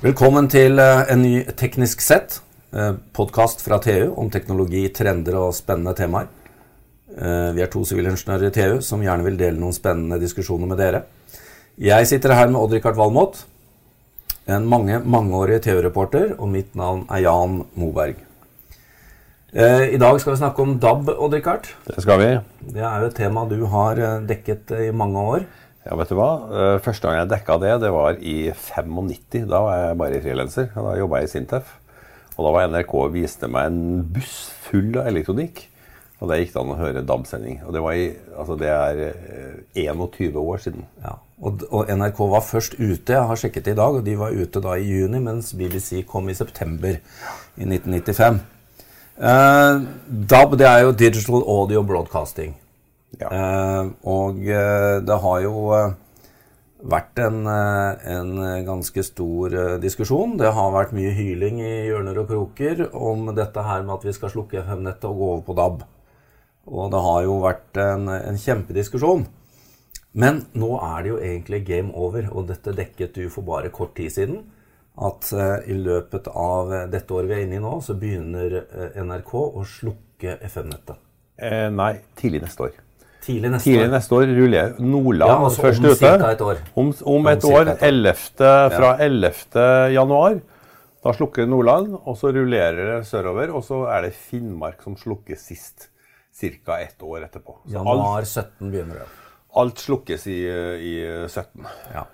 Velkommen til eh, en ny Teknisk sett, eh, podkast fra TU om teknologi, trender og spennende temaer. Eh, Vi er to sivilingeniører i TU som gjerne vil dele noen spennende diskusjoner med dere. Jeg sitter her med Odd-Rikard Valmot, en mange, mangeårig TU-reporter, og mitt navn er Jan Moberg. I dag skal vi snakke om DAB, Odd-Rikard. Det skal vi. Det er jo et tema du har dekket i mange år. Ja, vet du hva? Eh, Første gang jeg dekka det, det var i 95. Da var jeg bare frilanser. Da jobba jeg i Sintef. Og da var NRK og viste meg en buss full av elektronikk. Og der gikk det an å høre DAB-sending. Og det, var i, altså det er eh, 21 år siden. Ja, og, og, NRK var først ute. Jeg har sjekket det i dag, og de var ute da i juni, mens BBC kom i september i 1995. Eh, DAB det er jo Digital Audio Broadcasting. Ja. Uh, og uh, det har jo vært en, en ganske stor diskusjon. Det har vært mye hyling i hjørner og kroker om dette her med at vi skal slukke FM-nettet og gå over på DAB. Og det har jo vært en, en kjempediskusjon. Men nå er det jo egentlig game over, og dette dekket du for bare kort tid siden. At eh, i løpet av dette året vi er inne i nå, så begynner eh, NRK å slukke FM-nettet. Eh, nei, tidlig neste år. Tidlig neste Tidlig neste år ruller Nordland Ja, altså først om ute. et år. Om, om Om et år, et år. 11. fra 11. januar. Da slukker Nordland, og så rullerer det sørover. Og så er det Finnmark som slukker sist. Ca. ett år etterpå. Så alt, Januar 17 begynner det. alt slukkes i, i 17. Ja.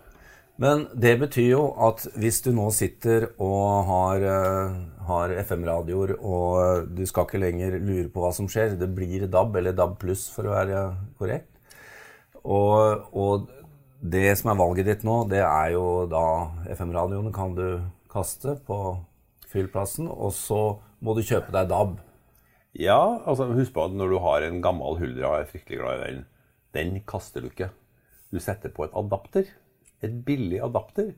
Men det betyr jo at hvis du nå sitter og har, eh, har FM-radioer, og du skal ikke lenger lure på hva som skjer, det blir DAB, eller DAB pluss for å være korrekt. Og, og det som er valget ditt nå, det er jo da FM-radioene kan du kaste på fyllplassen, og så må du kjøpe deg DAB. Ja, altså husk på at når du har en gammel Huldra, jeg er fryktelig glad i den, den kaster du ikke. Du setter på et adapter, et billig adapter,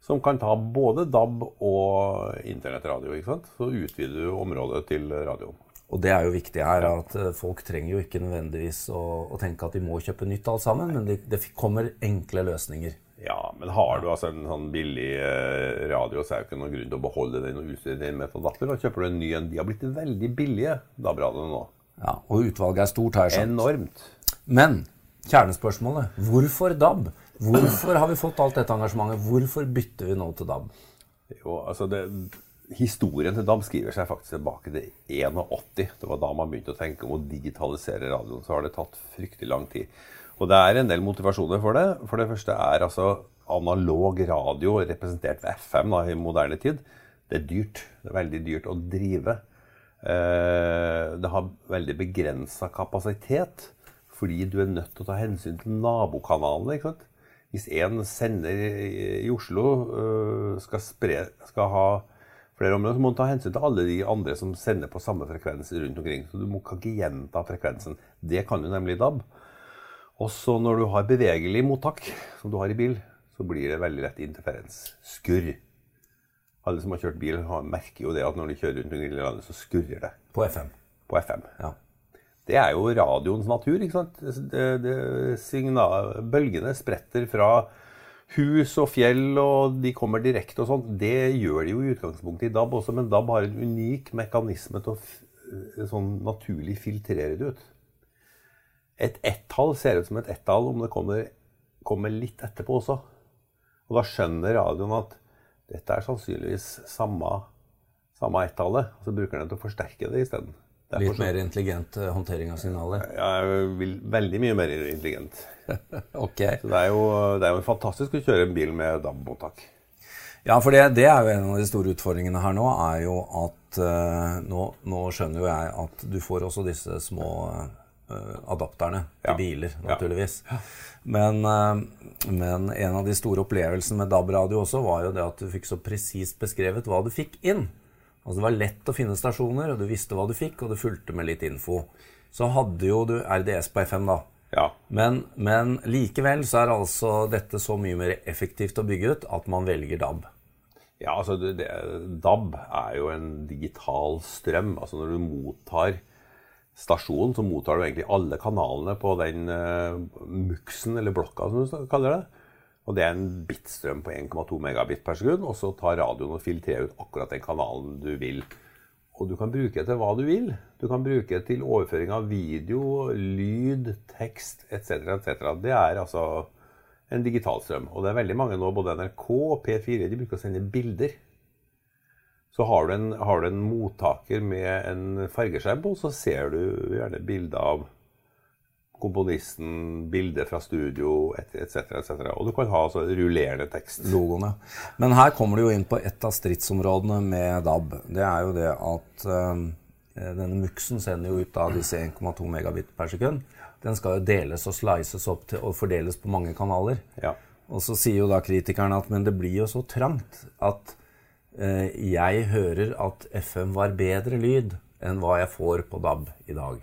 som kan ta både DAB og internettradio. ikke sant? Så utvider du området til radioen. Og det er jo viktig her, at eh, folk trenger jo ikke nødvendigvis å, å tenke at de må kjøpe nytt alt sammen, men det, det kommer enkle løsninger. Ja, men har du altså en sånn billig eh, radio, så er det ikke noen grunn til å beholde den og utstyre den med adapter. Da kjøper du en ny en. De har blitt veldig billige, DAB-radioene nå. Ja, Og utvalget er stort, her. sant? Enormt. Men kjernespørsmålet hvorfor DAB? Hvorfor har vi fått alt dette engasjementet? Hvorfor bytter vi nå til DAB? Jo, altså det, historien til DAB skriver seg faktisk tilbake til 81. Det var da man begynte å tenke om å digitalisere radioen. Så har det tatt fryktelig lang tid. Og det er en del motivasjoner for det. For det første er altså analog radio representert ved FM da, i moderne tid. Det er dyrt. Det er veldig dyrt å drive. Eh, det har veldig begrensa kapasitet. Fordi du er nødt til å ta hensyn til nabokanalene. ikke sant? Hvis en sender i Oslo øh, skal, spre, skal ha flere områder, så må du ta hensyn til alle de andre som sender på samme frekvens rundt omkring. Så du må kan ikke gjenta frekvensen. Det kan du nemlig i DAB. Også når du har bevegelig mottak, som du har i bil, så blir det veldig lett interferens. Skurr. Alle som har kjørt bil, merker jo det at når de kjører rundt omkring i landet, så skurrer det På FM. på FM. Ja. Det er jo radioens natur. ikke sant? Det, det, signal, bølgene spretter fra hus og fjell, og de kommer direkte og sånn. Det gjør de jo i utgangspunktet i DAB også, men DAB har en unik mekanisme til å f sånn naturlig filtrere det ut. Et ett-tall ser ut som et ett-tall om det kommer, kommer litt etterpå også. Og da skjønner radioen at dette er sannsynligvis samme, samme ett-tallet, og så bruker den til å forsterke det isteden. Litt mer intelligent eh, håndtering av signaler. jeg vil veldig mye mer intelligent. Ok. Så det er jo, det er jo fantastisk å kjøre en bil med DAB-mottak. Ja, for det, det er jo en av de store utfordringene her nå, er jo at uh, nå, nå skjønner jo jeg at du får også disse små uh, adapterne til Ja. biler, Ja. naturligvis. Men, uh, men en av de store opplevelsene med DAB-radio også var jo det at du fikk så presist beskrevet hva du fikk inn. Altså Det var lett å finne stasjoner, og du visste hva du fikk, og du fulgte med litt info. Så hadde jo du RDS på FM, da. Ja. Men, men likevel så er altså dette så mye mer effektivt å bygge ut at man velger DAB. Ja, altså det, DAB er jo en digital strøm. Altså når du mottar stasjonen så mottar du egentlig alle kanalene på den uh, muksen, eller blokka, som du kaller det. Og det er en bitstrøm på 1,2 megabit per sekund. Og så tar radioen og filtrerer ut akkurat den kanalen du vil. Og du kan bruke det til hva du vil. Du kan bruke det til overføring av video, lyd, tekst etc. etc. Det er altså en digital strøm. Og det er veldig mange nå, både NRK og P4, de bruker å sende bilder. Så har du, en, har du en mottaker med en fargeskjerm på, så ser du gjerne bilde av komponisten, bilder fra studio etc. etc. Og du kan ha altså rullerende tekst. Logoene. Men her kommer du jo inn på et av stridsområdene med DAB. Det er jo det at øh, denne muksen sender jo ut av disse 1,2 megabit per sekund. Den skal jo deles og slices opp til, og fordeles på mange kanaler. Ja. Og så sier jo da kritikerne at men det blir jo så trangt at øh, jeg hører at FM var bedre lyd enn hva jeg får på DAB i dag.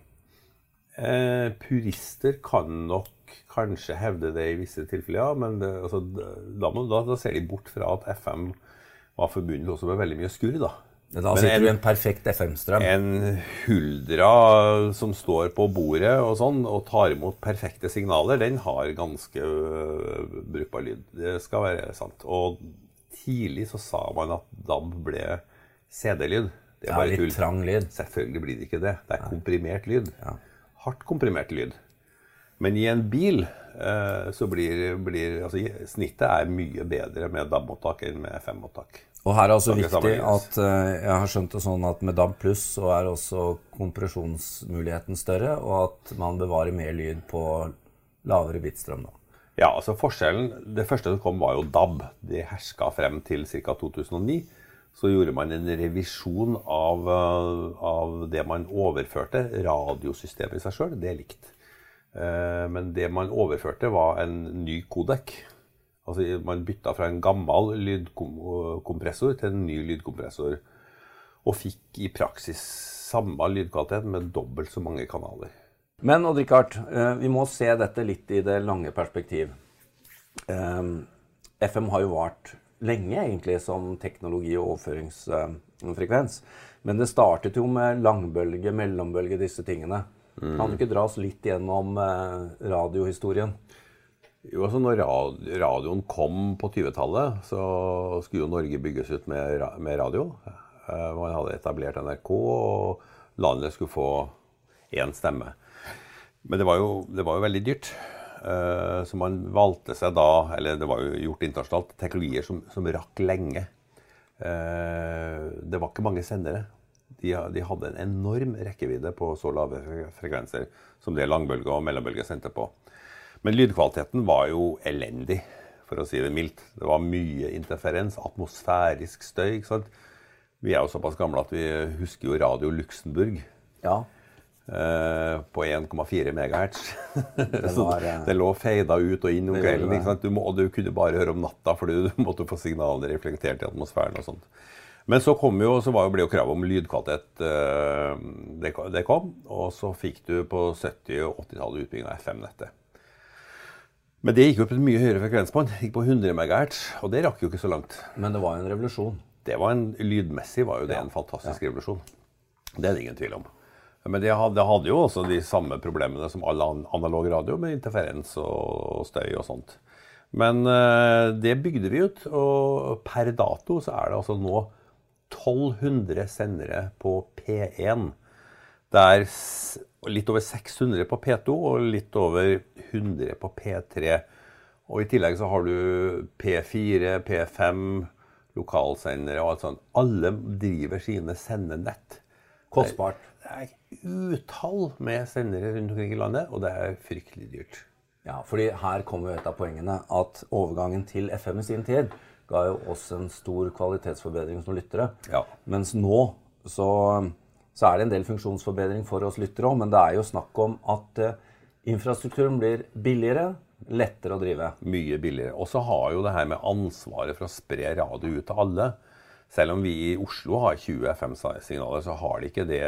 Eh, purister kan nok kanskje hevde det i visse tilfeller, ja. Men det, altså, da, da, da, ser de bort fra at FM var forbundet også med veldig mye skurr. Da Da sitter en, du i en perfekt FM-strøm. En huldra som står på bordet og sånn, og tar imot perfekte signaler, den har ganske uh, brukbar lyd. Det skal være sant. Og tidlig så sa man at DAB ble CD-lyd. Det er ja, litt trang lyd. Selvfølgelig blir det ikke det. Det er komprimert lyd. Ja hardt komprimert lyd. Men i en bil eh, så blir, blir altså, snittet er mye bedre med DAB-mottak enn med FM-mottak. Og her er det viktig at uh, jeg har skjønt det sånn at med DAB pluss så er også kompresjonsmuligheten større, og at man bevarer mer lyd på lavere bitstrøm. da. Ja, altså forskjellen Det første som kom, var jo DAB. Det herska frem til ca. 2009 så gjorde man en revisjon av, eh, av det man overførte. Radiosystemet i seg sjøl, det er likt. Eh, men det man overførte, var en ny kodek. Altså Man bytta fra en gammel lydkompressor til en ny lydkompressor. Og fikk i praksis samme lydkvalitet med dobbelt så mange kanaler. Men Odd Rikard, eh, vi må se dette litt i det lange perspektiv. FM har jo vart lenge egentlig som teknologi og overføringsfrekvens. Men det startet jo med langbølge, mellombølge, disse tingene. Mm. Kan du ikke dra oss litt gjennom eh, radiohistorien? Jo, altså Når radioen kom på 20-tallet, så skulle jo Norge bygges ut med, med radio. Eh, man hadde etablert NRK, og landet skulle få én stemme. Men det var jo, det var jo veldig dyrt. Eh, så man valgte seg da, eller det var jo gjort internasjonalt, teknologier som, som rakk lenge. Eh, det var ikke mange sendere. De, de, hadde en enorm rekkevidde på så lave frekvenser som det langbølge og mellombølge sendte på. Men lydkvaliteten var jo elendig, for å si det mildt. Det var mye interferens, atmosfærisk støy. ikke sant? Vi er jo såpass gamle at vi husker jo Radio Luxembourg. Ja. Uh, på 1,4 MHz. så eh, det lå feida ut og inn om kvelden. Du, må, du, kunne bare høre om natta fordi du måtte få signaler reflektert i atmosfæren. og sånt. Men så, kom jo, så ble jo kravet om lydkvalitet uh, det, det, kom. Og så fikk du på 70- og 80-tallet utbygging av FM-nettet. Men det gikk jo på et mye høyere frekvensbånd. Gikk på 100 MHz, og det rakk jo ikke så langt. Men det var en revolusjon. Det var en, Lydmessig var jo det ja. en fantastisk ja. revolusjon. Det er det ingen tvil om. Men det hadde, hadde, jo også de samme problemene som all analog radio, med interferens og støy og sånt. Men uh, det bygde vi ut, og per dato så er det altså nå 1200 sendere på P1. Det er litt over 600 på P2 og litt over 100 på P3. Og i tillegg så har du P4, P5, lokalsendere og alt sånt. Alle driver sine sendenett. Kostbart. Det er utall med sendere rundt omkring i landet, og det er fryktelig dyrt. Ja, fordi her kommer jo et av poengene at overgangen til FM i sin tid ga jo oss en stor kvalitetsforbedring som lyttere. Ja. Mens nå så, så, er det en del funksjonsforbedring for oss lyttere òg, men det er jo snakk om at uh, infrastrukturen blir billigere, lettere å drive. Mye billigere. Og så har jo det her med ansvaret for å spre radio ut til alle selv om vi i Oslo har 20 FM-signaler, så har de ikke det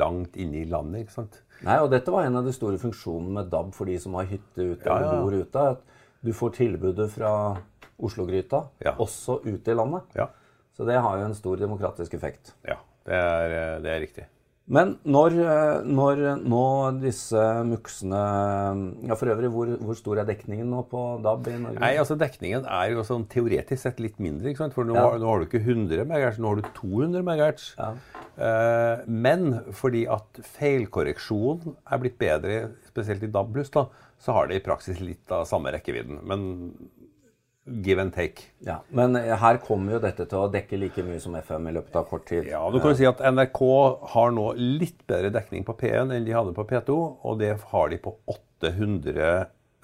langt inne i landet. ikke sant? Nei, og dette var en av de store funksjonene med DAB for de som har hytte ute ja, eller bor ute. At du får tilbudet fra Oslo-gryta ja. også ute i landet. Ja. Så det har jo en stor demokratisk effekt. Ja, det er, det er riktig. Men når, eh, når nå disse muksene ja, For øvrig, hvor, hvor, stor er dekningen nå på DAB i Norge? Nei, altså Dekningen er jo sånn teoretisk sett litt mindre. ikke sant? For nå, ja. har, nå har, du ikke 100 MHz, nå har du 200 MHz. Ja. Eh, men fordi at feilkorreksjon er blitt bedre, spesielt i DAB+, da, så har det i praksis litt av samme rekkevidden. Men give and take. Ja, Men her kommer jo dette til å dekke like mye som FM i løpet av kort tid. Ja, du kan jo si at NRK har nå litt bedre dekning på P1 enn de hadde på P2, og det har de på 800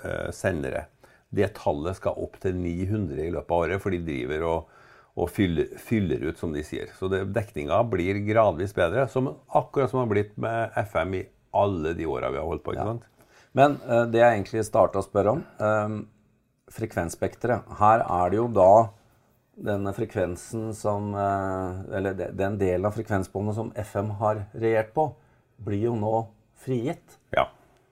uh, sendere. Det tallet skal opp til 900 i løpet av året, for de driver og, og fyller, fyller, ut, som de sier. Så dekninga blir gradvis bedre, som, akkurat som det har blitt med FM i alle de åra vi har holdt på. ikke sant? Men uh, det jeg egentlig starta å spørre om frekvensspekteret. Her er det jo da denne frekvensen som eh, Eller den delen av frekvensbåndet som FM har regjert på, blir jo nå frigitt. Ja,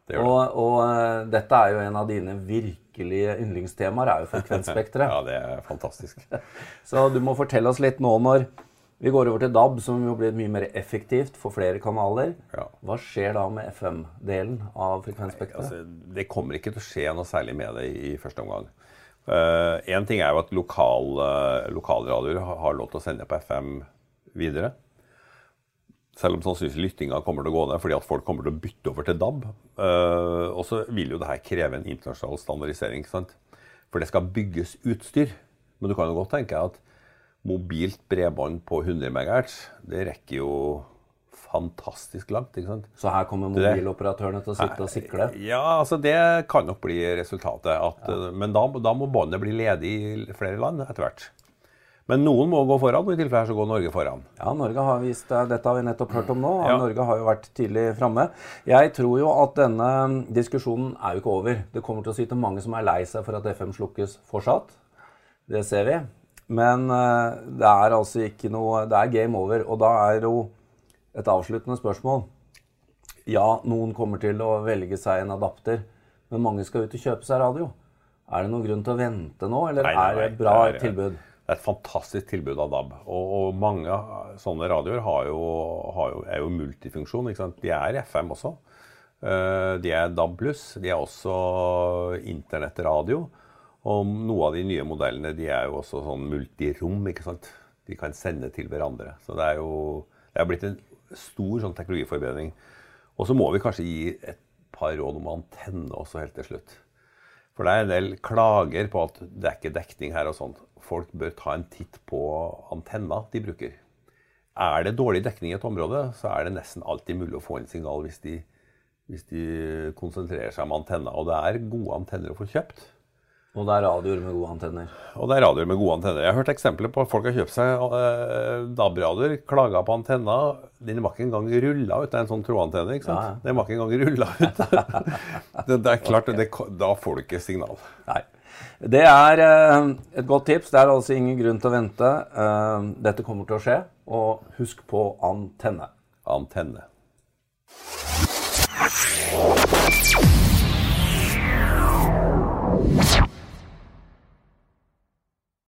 det gjør det. Og, og uh, dette er jo en av dine virkelige yndlingstemaer, er jo frekvensspekteret. ja, det er fantastisk. Så du må fortelle oss litt nå når vi går over til DAB, som jo blir mye mer effektivt for flere kanaler. Ja. Hva skjer da med FM-delen av frekvensspekteret? Altså, det kommer ikke til å skje noe særlig med det i, første omgang. Én uh, ting er jo at lokal, uh, lokalradioer har lov til å sende på FM videre. Selv om sannsynligvis lyttinga kommer til å gå ned fordi at folk kommer til å bytte over til DAB. Uh, og så vil jo det her kreve en internasjonal standardisering. For det skal bygges utstyr. Men du kan jo godt tenke at mobilt bredbånd på 100 MHz, det rekker jo fantastisk langt. ikke sant? Så her kommer mobiloperatørene til å sitte og sikle? Ja, altså det kan nok bli resultatet. At, ja. Men da, da, må båndet bli ledig i flere land etter hvert. Men noen må gå foran, og i tilfelle her så går Norge foran. Ja, Norge har vist, Dette har vi nettopp hørt om nå. ja. Norge har jo vært tidlig framme. Jeg tror jo at denne diskusjonen er jo ikke over. Det kommer til å sitte mange som er lei seg for at FM slukkes fortsatt. Det ser vi. Men uh, det er altså ikke noe Det er game over. Og da er jo et avsluttende spørsmål Ja, noen kommer til å velge seg en adapter, men mange skal ut og kjøpe seg radio. Er det noen grunn til å vente nå, eller nei, nei, nei. er det et bra det er, tilbud? Det er et fantastisk tilbud av DAB. Og, og mange sånne radioer har jo, har jo, er jo multifunksjon. De er FM også. Uh, de er DAB+. De er også internettradio. Og noen av de nye modellene de er jo også sånn multirom. ikke sant? De kan sende til hverandre. Så det er jo det er blitt en stor sånn teknologiforbedring. Og så må vi kanskje gi et par råd om antenne også helt til slutt. For det er en del klager på at det er ikke dekning her og sånt. Folk bør ta en titt på antenna de bruker. Er det dårlig dekning i et område, så er det nesten alltid mulig å få inn signal hvis de, hvis de konsentrerer seg om antenna. Og det er gode antenner å få kjøpt. Og det er radioer med gode antenner. Og det er radioer med gode antenner. Jeg har hørt eksempler på at folk har kjøpt seg eh, DAB-radioer, klaga på antenna. Den var ikke engang rulla ut. Det er en sånn trådantenne. ikke sant? Ja, ja. Den var ikke engang rulla ut. det, det, er klart, det, Da får du ikke signal. Nei. Det er eh, et godt tips. Det er altså ingen grunn til å vente. Eh, dette kommer til å skje. Og husk på antenne. Antenne.